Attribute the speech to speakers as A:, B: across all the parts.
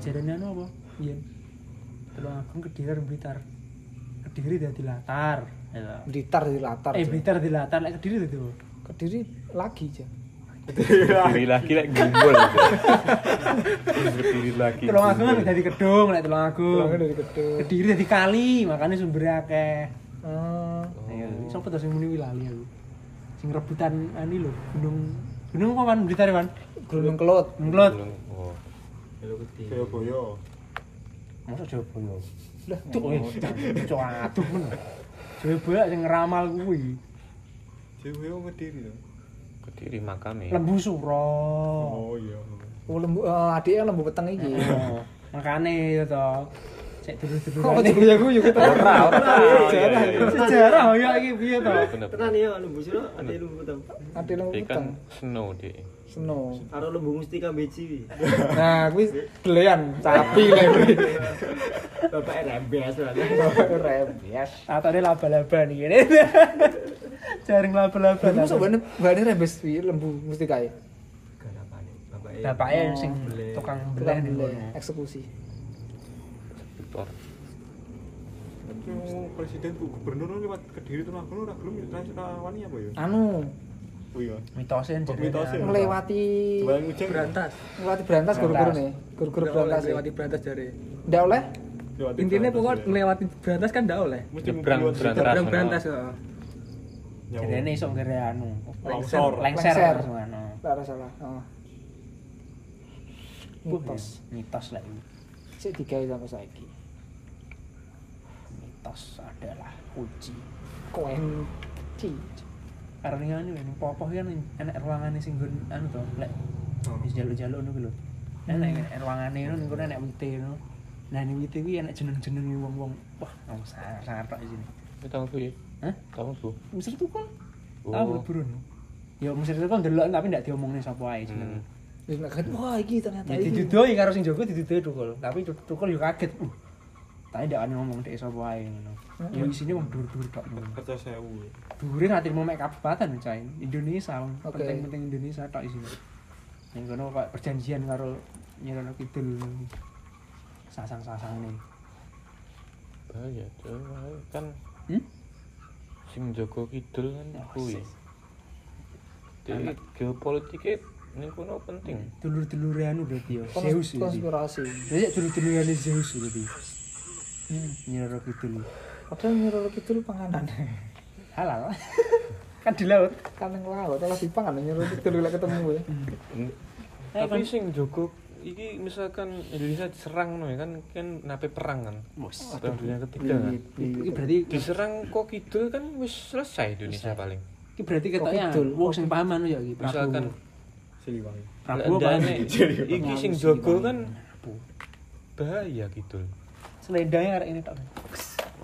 A: Jarene anu apa? Yen. Tulung Agung Kediri Blitar. Kediri dadi latar. Ya.
B: Blitar di latar.
A: Eh. Blitar di latar, lek Kediri dadi apa?
B: Kediri lagi aja.
C: Berdiri lagi lek gumbul. Berdiri lagi.
A: Tulung Agung kan
C: gumbul.
A: dadi kedung, lek Tulung Agung.
B: Dari gedung.
A: Kediri dadi kali, makanya sumbernya akeh.
B: Ah,
A: Ayo, sapa to sing muni lali aku. Sing rebutan ani lho, gunung gunung apa kan Blitar kan?
B: Gunung Kelut.
A: Nglot.
C: Oh.
D: Surabaya.
A: Masa Jayabaya? Lah, tuh kowe cok aduh men. Jayabaya sing ngeramal kuwi.
D: Surabaya ngediri to.
C: Kediri makame.
A: Lembu Suro.
D: Oh iya.
B: Oh, lembu eh, adiknya lembu peteng iki.
A: Oh, Makane itu to. Cek dulu-dulu.
B: Kok gue gue kita.
C: Ora, ora.
B: Sejarah.
A: Sejarah ya iki piye to?
E: Tenan ya lembu sira ate lembu peteng.
B: Adik lembu peteng.
C: kan snow dia.
B: Snow.
E: Karo lembu mustika beci.
B: Nah, kuwi gelean sapi lah kuwi.
E: Bapak rembes berarti.
B: Rebes.
A: Atane laba-laba nih ini. Jaring laba-laba.
B: Berarti masa bane bane rebes kuwi lembu mesti kae.
E: Garapane. Bapak
A: Bapaknya
B: Oh,
A: sing tukang kono.
B: eksekusi.
C: Victor.
D: Presiden bu gubernur lewat kediri tuh aku ora gelem ra wani apa ya?
B: Anu,
D: Oh iya.
A: Mitosnya?
B: melewati
F: berantas
B: melewati berantas guru-guru nih. Guru-guru berantas. ya.
F: lewati berantas jare
B: Ndak oleh?
F: Intinya
D: berantas
F: pokoknya
D: ya.
F: melewati berantas kan ndak oleh
C: Nyebrang berantas.
F: berantas
D: Nyawa.
A: Jadi ini sok ngere anu. Lengser
B: Lengser.
A: anu.
B: Ada salah. Oh. Mitos.
A: Mitos lah ini.
B: Sik digawe sampai saiki.
A: Mitos adalah kunci.
B: Kunci.
A: Karena ini ini popoh kan enak ruangannya sing nggon anu to, lek
D: Oh.
A: wis jaluk-jaluk ngono ku lho. Enak ruangane ngono kono enak wite ngono. Nah ini wite kuwi enak jeneng-jenenge wong-wong. Wah, wong sangar tok di sini.
C: Ini tahu bu ya?
A: Hah?
C: Tahu bu.
A: Mesir tukul.
C: Oh.
A: Tahu burun. Ya Mesir tukul ndelok tapi ndak diomongne sapa ae
C: Hmm.
A: jenenge.
B: Wis nek wah iki ternyata
A: Ya didudoi karo sing jaga didudoi tukul. Tapi tukul yo kaget. Uh. Tapi ndak ana ngomong dek sapa ae ngono. Ya isine wong dur-dur tok ngono.
D: Kerja sewu.
A: Dhuwure nganti mau mek kabupaten cai. Indonesia wong
B: Oke.
A: penting-penting Indonesia tok isine. Yang kono kok perjanjian karo Nyirono Kidul. Sasang-sasang nih.
C: Bahaya tuh. Kan
A: Hmm?
C: sing Joko Kidul kan
A: Oh,
C: kuwi. Jadi geopolitiknya ini kuno penting.
A: Dulur-dulure anu berarti.
B: Kons-
A: Zeus
B: konspirasi.
A: Jadi dulur-dulurane Zeus berarti. Hmm, Nyirono Kidul.
B: Padahal nyuruh kidul panganan.
A: Halal. kan di laut.
B: kan yang laut, kalau dipangan nyuruh kidul lek ketemu ya.
C: Tapi sing Joko iki misalkan Indonesia diserang no ya kan kan nape perang kan.
A: Bos.
C: Perang dunia ketiga kan.
A: Iki berarti
C: Diserang kok kidul kan wis selesai Indonesia paling.
A: iki berarti ketoknya wong sing paham anu ya iki.
C: Misalkan
D: Siliwangi.
A: Prabowo
C: iki sing Joko kan bahaya kidul.
A: Selendangnya arek ini tok.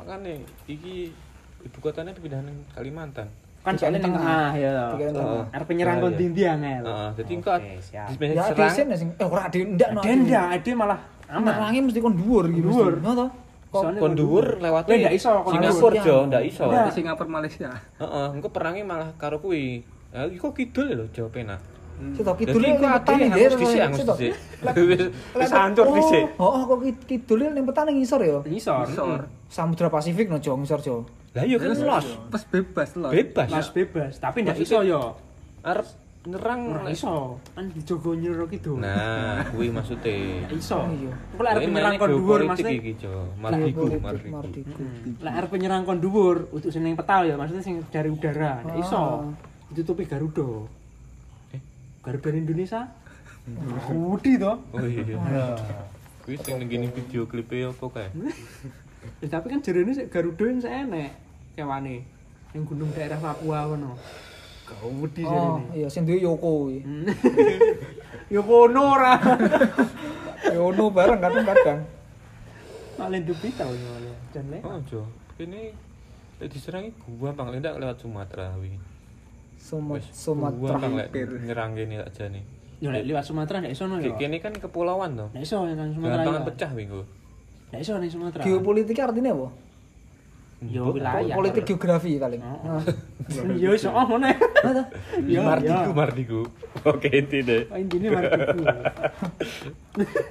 C: Makanya iki ibu kotanya pindahan Kalimantan.
A: Kan soalnya ning tengah ya.
B: Tengah.
A: Arep penyerang kon
C: Bahaya.
A: dindi angel.
C: Heeh, jadi
A: Oke,
C: engko di
B: Ya
C: serang
B: disen ya sing eh ora ade ndak no.
A: Denda, ade malah aman.
B: Merangi mesti kon dhuwur iki.
A: Dhuwur.
B: Ngono
C: kon dhuwur lewat
A: Eh, ndak iso,
C: Singapura jo, ndak iso.
F: Di Singapura Malaysia
C: Heeh, engko perangnya malah karo kuwi. Ya iki kok kidul lho Jawa Pena.
B: Sito kidul
C: ada
B: petani dhewe.
C: harus dhisik, harus
B: Sito.
C: dhisik. Wis- Wis hancur
B: Oh,
C: dhisik.
B: Oh, kok kidul ning petani ngisor ya?
A: Ngisor.
B: Samudra Pasifik no jo ngisor jo.
C: Lah iya kan los.
F: pas bebas loh
C: Bebas.
A: Mas bebas, tapi ndak iso yo.
C: Arep nyerang
A: Ora iso. Kan dijogo gitu.
C: Nah, kuwi maksudnya.
A: Ndak iso.
B: Oh, iya.
A: Kok lek arep
C: Kuwi
A: penyerang
C: mainnya
A: kon dhuwur maksudnya
C: iki jo. Mardiku,
B: Politik,
C: mardiku.
B: Mardiku.
A: Lek arep penyerang kon dhuwur untuk sing ning petal ya, maksudnya sing dari udara. Ndak iso.
B: Ah.
A: Ditutupi Garuda. Garuda Indonesia? Budi toh.
C: Oh iya.
A: Ya.
C: Kuwi sing ning gini video klipnya apa kae?
A: Ya, tapi kan jarene sik Garuda sing enek kewane. Ning gunung daerah Papua kono. Kau wedi
B: Oh,
A: jarene.
B: iya sing duwe Yoko kuwi.
A: Hmm. Ya kono ora.
B: Yono bareng kadang-kadang.
A: Malah dupi tau ya. Dan.
C: Oh, Jo. Ini lek diserang iki gua bang lendak lewat Sumatera wingi.
B: Suma-
C: Wis,
B: Sumatera.
F: Hampir.
C: nyerang kene aja nih.
A: Ya lek liwat Sumatera ndak iso no ya.
C: Kene kan kepulauan to.
A: Ndak iso nang Sumatera.
C: Gampang
A: ya.
C: pecah wingi.
A: Ndak iso nang Sumatera.
B: Geopolitik artinya apa?
A: Yo wilayah.
B: Politik geografi paling.
A: Oh. Iya iso oh ngono. Iya,
C: Mardiku,
A: iya.
C: Mardiku. Oke, inti deh.
A: Oh, Intinya mardiku.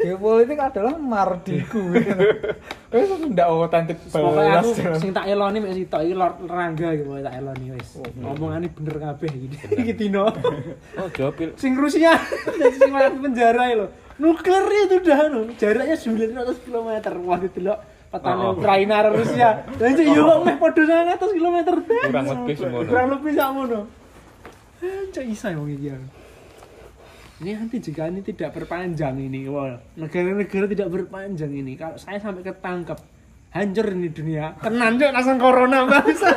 B: Geopolitik adalah mardiku. Wes ndak otentik
A: aku sing tak eloni mek sitok iki Lord Rangga iki pokoknya tak eloni wis. Omongane bener kabeh iki. Iki Tino.
C: Oh, jawab pil.
A: Sing Rusia jadi sing penjara lho. Nuklir itu udah anu, jaraknya 900 km. Wah itu lho petane
C: Oh.
A: Ukraina karo Rusia. Lah cek yo kok meh padha 900 km.
C: Kurang lebih semono.
A: Kurang lebih sakmono. Cek isa wong iki. ya. Ini nanti jika ini tidak berpanjang ini, wah negara-negara tidak berpanjang ini. Kalau saya sampai ketangkep, hancur ini dunia. Tenan cok langsung corona bangsa.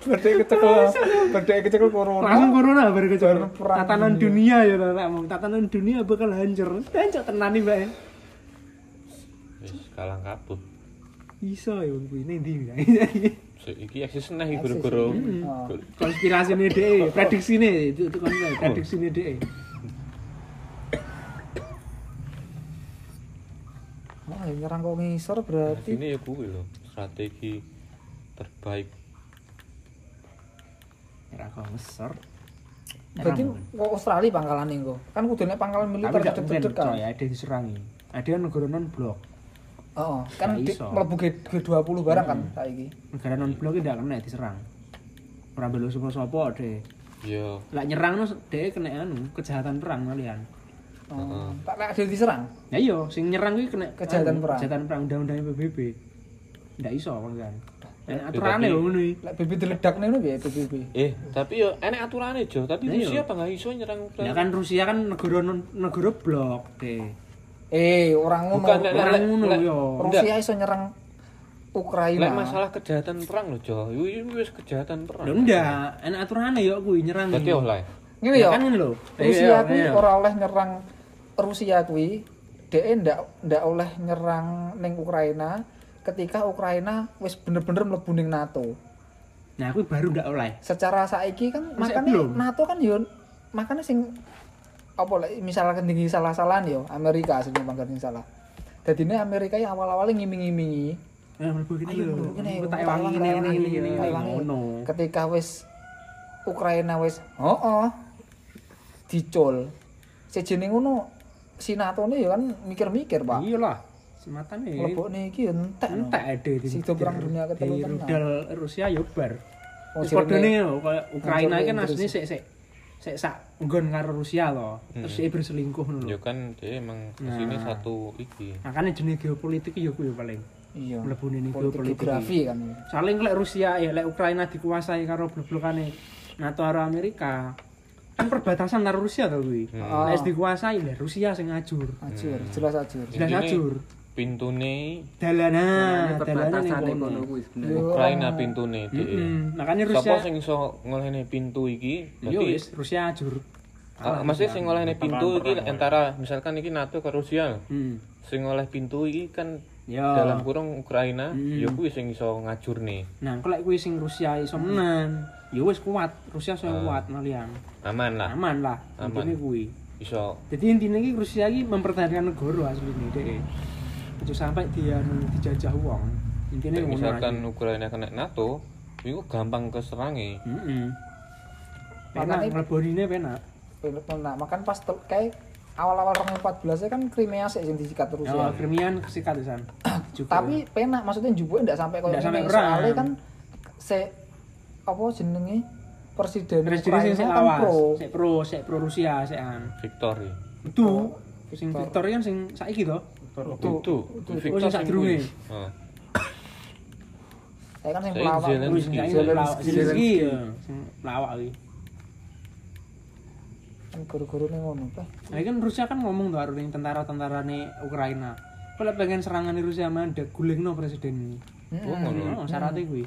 B: Berdek kecekel, berdek kecekel corona.
A: langsung corona baru
B: Baru perang
A: tatanan
B: dunia.
A: dunia, ya tak mau tatanan dunia bakal hancur dan cok tenan nih mbak
C: Kalang kabut.
A: iso ya bang ini ndi Mbak?
C: So, iki eksis nah iki guru-guru.
B: Oh.
A: konspirasi nih deh prediksi nih itu itu kan prediksi nih deh
B: Wah, nyerang kok ngisor
C: Nah,
B: berarti
C: Ini ya kuwi lho, strategi terbaik.
A: era kau ngesor
B: Berarti kok Australia pangkalan kok. Kan kudu nek pangkalan militer cedek-cedek kan.
A: ada diserangi ada yang negara non blok
B: Heeh, kan
A: Nggak
B: di- mlebu G- G20 barang kan saiki.
A: negara non blok tidak kena diserang ora belo sapa sapa deh
C: Yo,
A: lah nyerang no deh kena anu kejahatan perang kalian
B: Oh, tak lek ada diserang.
A: Ya iya, sing nyerang kuwi kena
B: Kejahatan
A: anu,
B: perang.
A: Kejahatan perang undang-undang PBB. Ndak iso kan. Nek
C: Ya,
A: aturane lho ngono iki.
B: Lek BB diledakne ngono piye BBB?
C: eh tapi yo enek aturane Jo, tapi
A: Nah, iya.
C: Rusia apa nggak iso nyerang
A: Ya kan Rusia kan negara negara blok deh.
B: Eh, orang ngono.
C: Bukan, lek-
A: Orang
C: lek-
A: ngono yo.
B: Rusia iso nyerang Ukraina.
C: Lek masalah kejahatan perang lho Jo, iki wis kejahatan perang.
A: Lho ndak, enak aturane yo kuwi nyerang.
C: Berarti oleh.
B: Ngene
A: Ya
B: ya.
A: kan lho.
B: Rusia
A: Iya,
B: kuwi
A: iya.
B: ora oleh nyerang Rusia kuwi dhek ndak ndak oleh nyerang ning Ukraina ketika Ukraina wis bener-bener mlebu ning NATO.
A: Nah, kuwi baru ndak oleh.
B: Secara saiki kan makanya
A: belum.
B: NATO kan yo makanya sing apa lek misalkan tinggi salah-salahan yo Amerika mangkat sing salah. Dadi ini Amerika yang awal-awalnya ngiming-ngimingi
A: ngono.
B: ketika wis Ukraina wis oh oh dicul sejene ngono si NATO ne ya kan mikir-mikir Pak
A: Iya lah. Sematane.
B: mlebokne iki ya entek no.
A: entek ade di
B: Sido perang dunia tenan.
A: rudal Rusia yo bar.
B: Oh,
A: padha nih kayak Ukraina
B: Hancur
A: kan asline sik sik sik sak nggon karo Rusia loh. Terus dia berselingkuh ngono lho.
C: Yo kan dia emang ke sini
A: Nah.
C: satu iki.
A: Makanya jenis geopolitik yo kuwi paling.
B: iya
A: Mlebu ning
B: politik
A: geopolitik.
B: geografi kan
A: Saling lek Rusia ya lek Ukraina dikuasai karo blok-blokane NATO karo Amerika. Kan perbatasan karo Rusia to kuwi.
B: Oh.
A: Lek dikuasai lah Rusia sing ngajur.
B: ajur jelas ajur
A: Jelas ngajur.
C: Pintune
A: Dalana, dalane ning
F: perbatasan
A: kono.
F: kuwi.
B: Yo,
C: Ukraina pintune dhek. Sapa
A: Rusia
C: sing iso ngolehne pintu iki?
A: Yo
C: Berarti
A: wis Rusia ajur.
C: Ah, maksudnya sing ngolehne pintu iki antara misalkan iki NATO ke Rusia.
A: Hmm.
C: Sing ngoleh pintu iki kan
A: Ya.
C: dalam kurung Ukraina,
A: Hmm.
C: ya kuwi sing iso ngajurne.
A: Nah, kalau kuwi sing Rusia iso menang, ya wis kuat. Rusia iso
C: Ah.
A: kuat malian.
C: Aman lah,
A: Aman lah.
C: Aman.
A: Intine kuwi.
C: iso
A: Jadi intinya iki Rusia iki mempertahankan negara asline dhek. Aja sampai dia dijajah uang. Intinya
C: misalkan. Ukraina kena NATO, iku gampang keserangi.
A: Heeh. Penak
B: Makanya-
A: mlebonine penak.
B: nah makan pas kayak awal-awal 2014 kan Crimea sih yang disikat
A: Ya,
B: Rusia
A: Krimian kesikat di sana. Juga.
B: tapi penak maksudnya jupuknya ndak sampai kayak
A: sampai
B: soalnya kan se apa jenenge presiden
A: presiden sing
B: kan
A: awas,
B: pro
A: sik pro, sik pro Rusia, sik an.
C: Victor.
A: Itu sing Victor kan sing saiki to.
C: Itu, itu,
A: Oh, sing sadurunge.
C: Heeh.
B: saya kan yang
C: Saya
B: pelawak
C: Zelensky.
A: Wis sing saiki
B: Zelensky.
A: pelawak Zelensky ya, sing pelawak iki.
B: kan guru-guru nih ngono Pak.
A: Nah, kan Rusia kan ngomong tuh harus tentara-tentara nih Ukraina. Kalau pengen serangan di Rusia mah ada guling no presiden ini.
C: Oh, ngono.
A: Oh, syaratnya gue.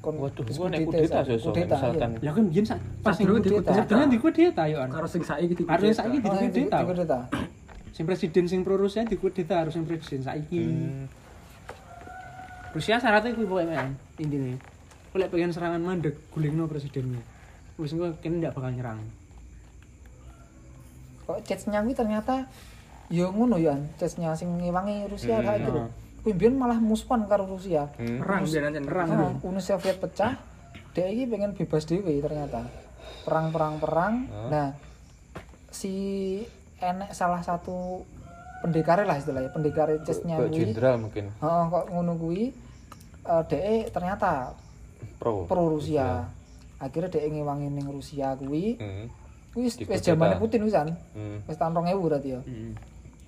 B: Kon-
C: Waduh, gua nek
B: kudeta,
C: kudeta
B: Kudeta,
C: misalkan.
A: Ya kan biyen sak pas kudeta. Sebenarnya di kudeta yo an.
F: Karo sing saiki di
A: Harusnya saiki di
B: Oh, yang di-
A: kudeta. Sing presiden sing pro Rusia di kudeta harus sing presiden saiki.
C: Hmm.
A: Rusia syaratnya gue pokoknya men intinya. Kalau pengen serangan mandek guling no presidennya. Wis gue kayaknya nggak bakal nyerang.
B: kok chatnya kuwi ternyata ya ngono ya chatnya sing ngewangi Rusia
C: Hmm.
B: kayak gitu
A: Oh.
B: kuwi mbiyen malah musuhan karo Rusia
C: Hmm.
F: perang nanti
A: Perang.
B: Nah, Uni Soviet pecah Dek iki pengen bebas dhewe ternyata. Perang-perang-perang. Nah, si enek salah satu pendekar lah istilahnya, pendekar chessnya
C: Kayak
B: kuwi.
C: jenderal mungkin
B: Heeh, kok ngono kuwi eh dhek ternyata
C: pro
B: pro Rusia. Akhirnya dhek ngewangi ning Rusia kuwi.
C: Hmm.
B: Kuwi wis wis zamane Putin wisan.
C: Hmm.
B: Wis tahun 2000 berarti ya.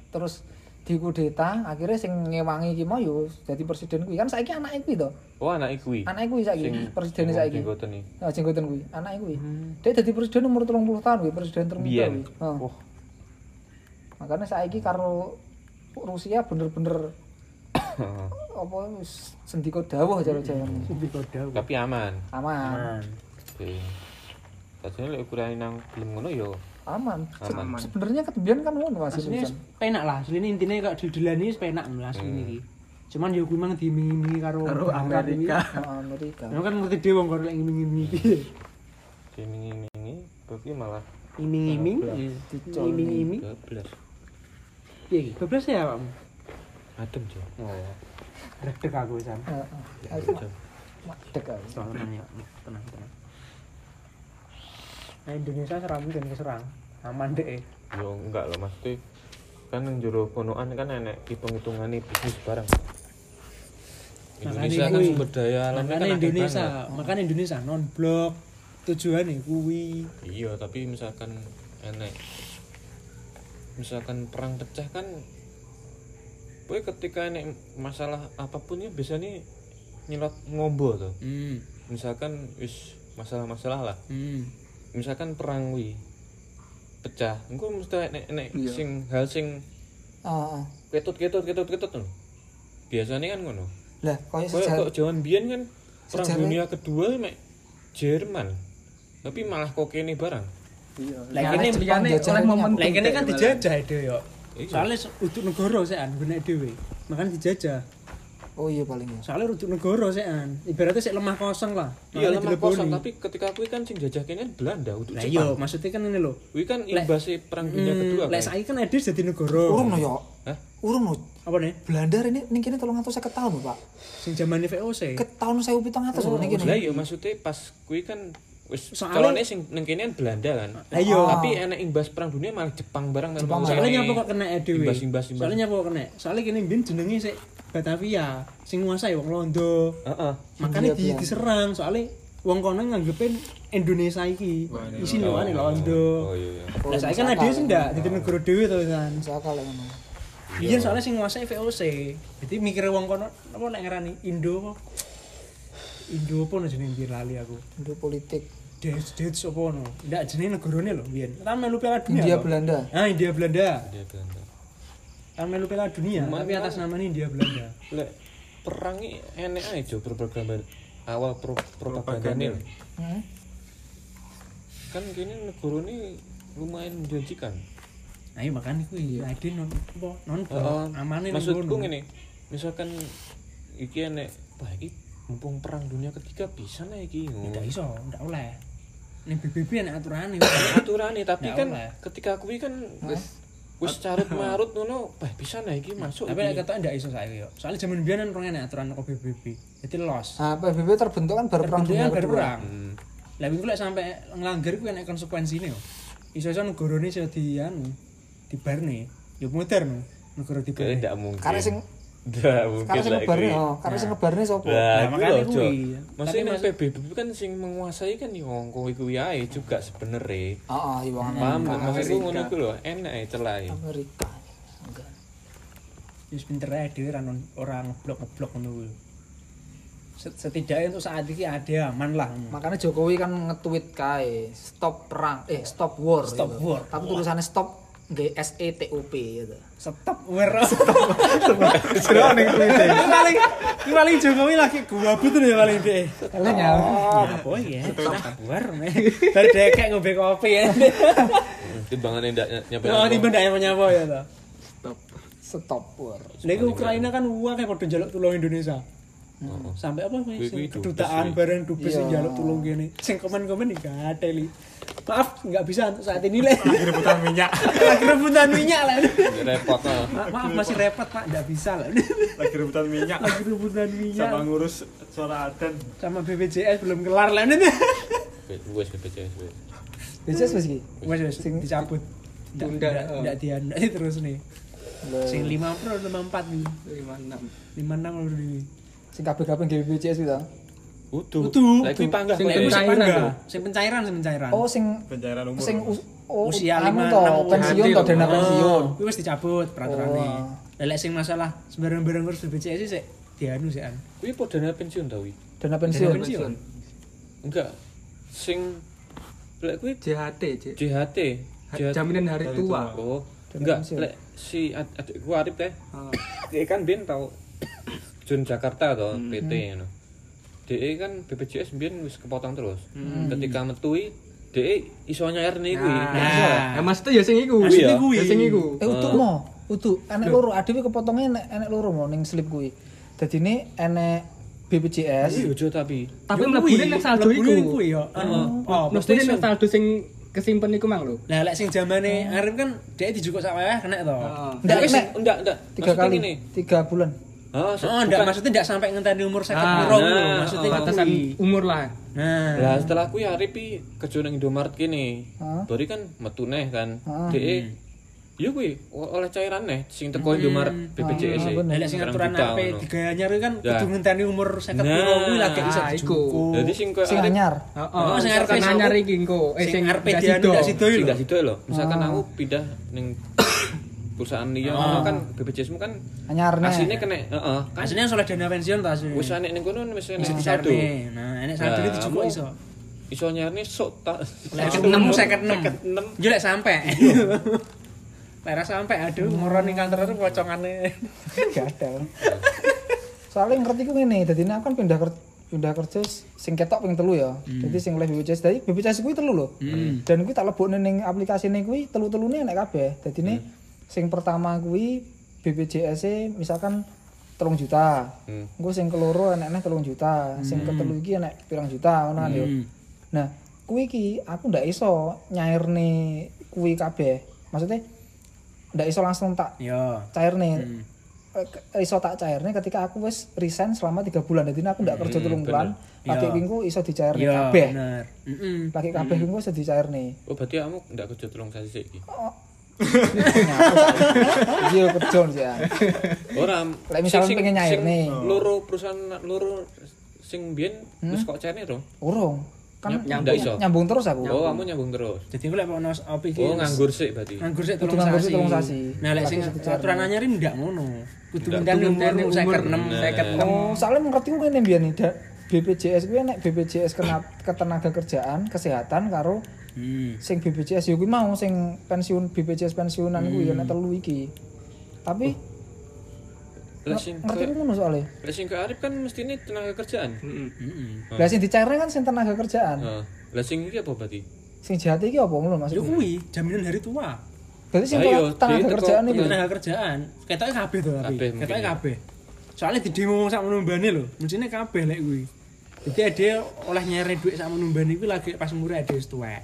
B: Terus dikudeta, akhirnya sing ngewangi iki mau yo dadi presiden kuwi. Kan saiki anake kuwi to.
C: oh anak kuwi
B: Anake kuwi saiki presiden saiki.
C: jenggoten nih
B: Nah, jenggoten kuwi, anake kuwi. Dia dadi presiden umur 30 tahun kuwi, presiden termuda kuwi. Heeh. Makanya saiki karo Rusia bener-bener apa wis sendika dawuh jare-jare.
A: Lebih kodau.
C: tapi aman
B: Aman.
C: oke Tadinya lek ukuran nang belum ngono yo
B: Aman. Se-
C: Aman.
B: Sebenarnya ketembian kan ngono Mas. Wisan.
A: penak lah, aslinya intinya kayak didulani wis penak lah aslinya iki. Cuman yo kuwi mang diiming-imingi karo
F: Karo. Amerika.
B: Amerika.
A: Ya kan ngerti dhewe wong karo lek iming-imingi piye.
C: iming-imingi tapi malah
A: Iming-iming, iming-iming.
C: 12
A: Piye iki? 12 ya, Pak?
C: adem jo
A: Oh. Redek aku wisan.
B: Heeh. Aku.
A: Tenang ya, tenang, tenang. Nah, Indonesia serang dan keserang. Aman deh.
C: yo enggak loh maksudnya kan yang jero konoan kan enek hitung-hitungane bisnis barang Indonesia kan sumber daya alamnya kan
A: Indonesia, makanya Indonesia non blok tujuannya kuwi.
C: iya tapi misalkan enek misalkan perang pecah kan Boy ketika enek masalah apa pun ya biasanya nyelot ngombo tuh
A: Hmm.
C: misalkan wis masalah-masalah lah
A: Hmm.
C: misalkan perang wi pecah engko mesti enek enek
F: Iya.
C: sing hal sing
B: Heeh.
C: ketut ketut ketut ketut tuh biasanya kan ngono
B: Lah,
C: Kayak
B: sejarah
C: kok jaman biyen kan perang
B: Sejarah-
C: dunia kedua mek Jerman tapi malah kok kene barang
F: Iya.
A: Lah
B: Nah,
A: kene
F: liyane oleh
B: ini
F: momen
A: lah kene kan dijajah itu yo.
C: Iya.
A: Soalnya untuk negara sean guna dhewe. Makanya dijajah.
B: Oh iya paling ya.
A: Soalnya untuk negara sean. Ibaratnya sik lemah kosong lah.
C: iya lemah
A: dileboni.
C: kosong tapi ketika aku kan sing jajah kene Belanda untuk
A: Lah iya,
C: Jepang
A: maksudnya kan ini loh.
C: Kuwi kan imbasnya perang dunia kedua
A: Lek
C: kan
A: saiki kan ada jadi negara.
B: Urung no yo.
C: Hah?
B: Urung no.
A: Apa nih?
B: Belanda ini ning kene 350 tahun Pak.
A: Sing zamane VOC.
B: Ke tahun 1700 lho ning kene.
C: lah iya maksudnya pas kuwi kan wis
A: Soalnya-
C: calonnya sing neng kene kan Belanda kan
A: Lah iya.
C: tapi enek imbas perang dunia malah Jepang barang kan
B: Jepang
A: Soalnya nyapa kok kena dhewe.
C: imbas imbas imbas
A: Soalnya nyapa kok kena. Soalnya kene mbien jenenge sik Batavia, sing nguasai wong Londo.
C: Heeh.
A: Makanya
B: Hindia
A: di,
B: Belanda.
A: diserang soalnya wong kono nganggepin Indonesia iki. Isi lho ane Londo.
C: oh iya iya
A: Lah saiki kan ada sing ndak dadi negara dhewe to kan.
B: Sakal ngono.
A: Iya soalnya sing nguasai VOC. Jadi mikir wong kono apa lek ngarani Indo? Indo apa jenenge lali aku.
B: Indo politik.
A: Des des apa no? Ndak jenenge negarane lho mbien. Kan melu Piala Dunia.
B: India. Belanda.
A: Ah India Belanda.
C: dia Belanda
A: Kan melu Piala Dunia, tapi atas nama India Belanda.
C: lek perang ini enek aja propaganda awal pro, propaganda
B: Hmm?
C: kan kini negara ini lumayan menjanjikan
A: Nah, iya makanya kuwi ade non apa non
C: Heeh.
A: amane
C: maksudku ngene misalkan iki enek wah iki mumpung perang dunia ketiga bisa nih iki
A: Ndak iso, ndak oleh. Ning BBB ana aturane.
C: aturan tapi
A: Ndak
C: kan
A: oleh.
C: ketika kuwi kan wis wis carut marut ngono wah bisa nih iki masuk
A: Tapi lek ketok ndak iso saiki yo. Soalnya zaman biyen kan rong aturan kok BBB. Jadi los.
B: Nah, PBB terbentuk kan baru perang dunia
A: baru perang. Lah iku lek sampe nglanggar kuwi enek konsekuensine yo. Iso-iso negarane iso di anu dibarne. Yo modern negara
C: mungkin
B: Karena sing
C: mungkin
B: karena sing
C: lah
B: ngebarne
C: kuwi.
B: oh, karena sing ngebarne sapa?
C: Lah,
A: Nah,
C: itu
A: makanya kuwi.
C: Maksudnya nang
A: mas-
C: PBB kan sing menguasai kan yo kuwi kuwi ae juga sebenarnya.
B: Heeh, iya wong
C: Paham
B: Amerika.
C: maksudku ngono iku lho, enak ae celai.
B: Amerika. Enggak.
A: Wis pinter ae dhewe ora ngeblok-ngeblok ngono kuwi. Set- Setidaknya untuk saat ini ada aman lah.
B: Makanya Jokowi kan nge-tweet kae stop perang eh stop war.
A: Stop
B: gitu.
A: war.
B: Tapi tulisannya stop nggak S E T O P gitu.
A: Stop war. Jero ning Twitter. Iki paling paling Jokowi lagi gabut tuh ya paling deh.
B: Kalian ya.
A: Apa ya? Stop war. men. Dari dekek ngombe kopi ya.
C: Timbangan ndak nyampe.
A: Oh, tiba ndak nyapa ya to.
B: Stop war.
A: Lha iku Ukraina kan uang kayak padha njaluk tulung Indonesia.
C: Oh, oh.
A: sampai apa sih kedutaan
C: dubes,
A: bareng dubes sing
B: Iya.
A: njaluk tulung kene. Sing komen-komen iki gak li. Maaf nggak bisa untuk saat ini le
D: Lagi rebutan minyak.
A: lagi rebutan minyak lah
C: repot lah
A: Ma- maaf masih repot pak. Nggak bisa lah
D: Lagi rebutan minyak.
A: lagi rebutan minyak.
D: Sama ngurus suara adan.
A: sama BPJS belum kelar lah
C: wes BPJS wes.
B: BCS wis iki.
A: wes wes
B: Sing-
A: dicabut.
F: Tunda,
A: nggak
F: oh.
A: nggak terus nih. Sing lima pro lima empat nih
F: lima enam.
A: Lima enam udah ini
B: Sing kabeh-kabeh nggih BCS kuwi ta.
C: utuh
A: Utuh.
C: lagi panggah
F: Sing
C: kok,
A: Lek sing
F: Pencairan
A: sing pencairan sing pencairan
B: Oh sing
D: Pencairan umur.
B: sing us-
A: usia
B: anu
A: lima
B: to,
A: enam
B: pensiun to dana pensiun.
A: kuwi wis dicabut peraturannya
B: Oh.
A: lek sing masalah sembarang-barang ngurus BPJS sih sik dianu sih an
C: Kuwi po dana pensiun ta?
B: Dana pensiun.
C: Enggak. Sing lek kuwi
F: JHT.
C: JHT.
F: Jaminan hari tua.
C: Oh, enggak lek si ad- adikku Arif teh. Dia kan bin tau Jun Jakarta to PT ngono. DE kan BPJS biyen wis kepotong terus. Ketika metui DE iso nyair nih kuwi.
F: Nah,
A: Nah.
F: ya maksudnya ya sing iku.
C: Maksudnya
A: kuwi.
F: Ya sing iku.
B: Eh utuh mo, utuh. Enek loro, adewe kepotongnya enek enek loro mo ning slip kuwi. Dadi ini enek BPJS.
C: Iya, ojo tapi.
F: Tapi mlebune
A: kuwi,
F: nang saldo iku.
A: kuwi yo. Anu, oh,
F: Mlebune nang saldo sing kesimpen iku mang lho.
A: Lah lek sing zamane Arif kan dia dijukuk sak weweh kena to.
F: Heeh.
B: Ndak,
C: Wis,
B: nek.
C: enggak, enggak.
B: Tiga kali, tiga bulan.
C: Oh,
A: Oh, enggak maksudnya enggak sampai ngenteni umur 50
F: Ah,
A: piro
C: nah,
A: lho, maksudnya
C: oh.
F: Batasan
A: kuwi.
F: umur lah.
A: Nah,
C: Lah setelah kuwi Arif pi kerja nang Indomaret kene.
B: Hah?
C: Bari kan metu neh kan.
B: Heeh.
C: DE Iya kuwi o- oleh cairan neh sing teko Indomaret BPJS.
B: Ah,
C: e.
A: lek sing aturan ape
C: ngono.
A: diganyar kan
C: Ya.
A: kudu ngenteni umur 50
C: Nah,
A: piro kuwi lagi bisa
F: iku.
A: dijukuk.
C: Jadi sing koyo
B: Sing anyar.
F: Heeh.
A: Oh, sing arep iso-
F: anyar iki engko. Eh
A: sing arep
F: gak
A: dianu
F: sido.
A: sido
C: sing
A: lho.
C: lho. Misalkan
B: Ah.
C: aku pindah ning perusahaan liya ngono kan BPJS mu kan
B: Anyar nih.
C: asline kena heeh. Kan
A: Aslinya soleh dana pensiun ta asli.
C: wis enek ning kono wis enek
A: dicarne. Nah, enek
C: Nah,
A: dijukuk
C: kamu
A: iso.
C: Iso nyarne sok sok
A: 56
C: umur
A: 56. Yo lek sampe. Lek ra sampe aduh moro ning kantor itu pocongane.
B: Gak ada. Soalnya ngerti ku ngene, dadi aku kan pindah kerja pindah kerja sing ketok ping telu ya. Jadi sing oleh BPJS dadi BPJS kuwi telu lho. Dan kuwi tak lebokne ning aplikasine kuwi telu-telune enek kabeh. Dadi ne sing pertama kuwi BPJS e misalkan telung juta.
C: Hmm.
B: Engko sing keloro enekne telung juta, sing ketelu iki enek pirang juta ngono kan yo. Nah, kuwi iki aku ndak iso nyairne kuwi kabeh. Maksudnya ndak iso langsung tak
A: Yo.
B: cairne Eh, ke- iso tak cairne ketika aku wis resign selama tiga bulan jadi aku ndak kerja telung bulan lagi
A: Iya.
B: minggu iso dicairne
A: Yo,
B: kabeh
A: bener. Heeh.
B: lagi kabeh minggu iso dicairne
C: Oh berarti kamu ndak kerja tolong sasi iki.
B: Iya kerja sih ya
C: Ora.
B: Lek misalnya
C: sing-
B: pengen nyair nih.
C: Loro perusahaan loro sing biyen wis kok cairne to?
B: urung kan
C: Nyam- ndak iso.
B: nyambung terus aku
C: Oh, kamu nyambung terus.
A: Jadi gue lek ono apa iki?
C: Oh, nganggur sik berarti.
A: nganggur sik
B: Kudu
A: tolong sasi.
B: sik telung sasi.
A: Nah, lek sing aturan anyar ndak ngono. Kudu
C: Ndak.
A: Ngenteni umur 56,
C: Nah.
A: 56.
B: oh soalnya mengerti gue nih biar nih da- BPJS gue nek BPJS kena ketenaga kerjaan kesehatan karo
A: Hmm.
B: sing BPJS yo kuwi mau sing pensiun BPJS pensiunan kuwi
A: Hmm.
B: ya nek telu iki tapi
C: Lah sing
B: ngerti
C: ke
B: ku ngono soalnya
C: lah sing ke Arif kan mestine tenaga kerjaan.
A: Heeh.
B: Lah sing kan sing tenaga kerjaan.
C: Heeh. Lah sing iki apa berarti?
B: Sing jahat iki apa ngono
A: Yo
B: maksudnya?
A: kuwi jaminan hari tua.
B: Berarti sing
C: Ayo,
B: tenaga tenaga kerjaan iki.
A: Tenaga kerjaan. Ketoke kabeh to tapi.
C: Kabeh mungkin
A: Ketoke
C: ya.
A: kabeh. Soalnya di demo sak menumbane lho. Mestine kabeh lek kuwi. Jadi ada oleh nyere duit sak menumbane kuwi lagi pas umure ada tuwek.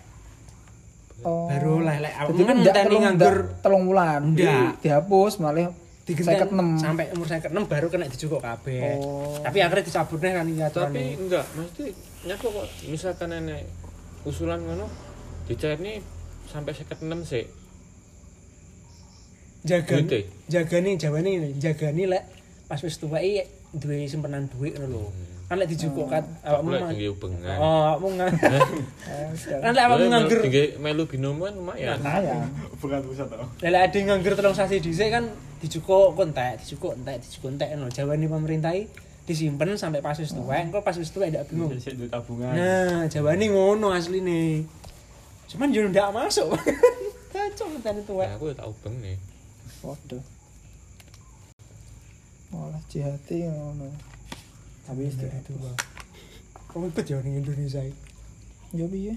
B: Oh.
A: Baru lah lek
B: Jadi
A: kan
B: ndak telung
A: nganggur
B: telung wulan. Dihapus malah
A: digenten
B: 56.
A: sampai umur 56 baru kena dijukuk kabeh.
B: Oh.
A: Tapi akhirnya dicabut nih kan iya
C: Tapi enggak, mesti nyapa kok misalkan enek usulan ngono dicairne sampai 56 sik.
A: jaga
C: Duite?
A: jaga nih jawa nih jaga nih lek pas wis tuwa duwe simpenan duit ngono lho. Kan lek dijukuk kan awakmu
C: Lek
A: mah-
C: tinggi ubengan.
A: Oh, awakmu ngang. Kan lek awakmu nganggur
C: tinggi melu binoman lumayan.
B: Nah ya.
D: Bukan pusat tau.
A: Lah lek ade nganggur telung sasi dhisik kan dijukuk kontek, dijukuk entek, dijukuk entek ngono. Jawa nih pemerintahi disimpen sampai pas wis tuwa, engko pas wis tuwa ndak bingung.
D: Sik duit tabungan.
A: Nah, Jawa nih ngono asli nih. Cuman yo ndak masuk. Kacau tadi tuwa.
C: Nah, aku ya tak ubeng nih.
B: Waduh. Malah jihati ngono.
A: Tapi wis tuwa. Kok ikut ya ning Indonesia iki?
B: Ya piye?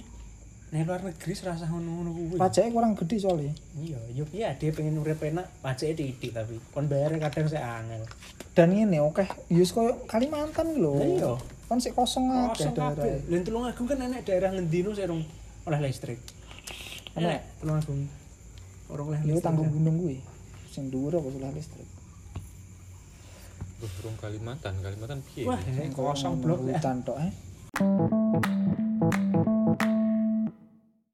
A: Nek luar negeri serasa ngono-ngono kuwi.
B: pajaknya kurang gede soalnya
A: Iya, yo iya dia pengen urip enak, pajake titik tapi kon bayar kadang saya angel.
B: dan ini oke yus koyo Kalimantan lho
A: Lah iya.
B: kan sik kosong akeh
A: Kosong
B: daerah
A: Lha tulung agung kan enek daerah ngendino sing rong oleh listrik.
B: Enek
A: tulung agung. Orang oleh
B: yo
A: listrik.
B: tanggung gunung kuwi sing dhuwur apa solar listrik
C: Burung Kalimantan, Kalimantan piye?
A: Wah, kosong blok
B: hutan tok eh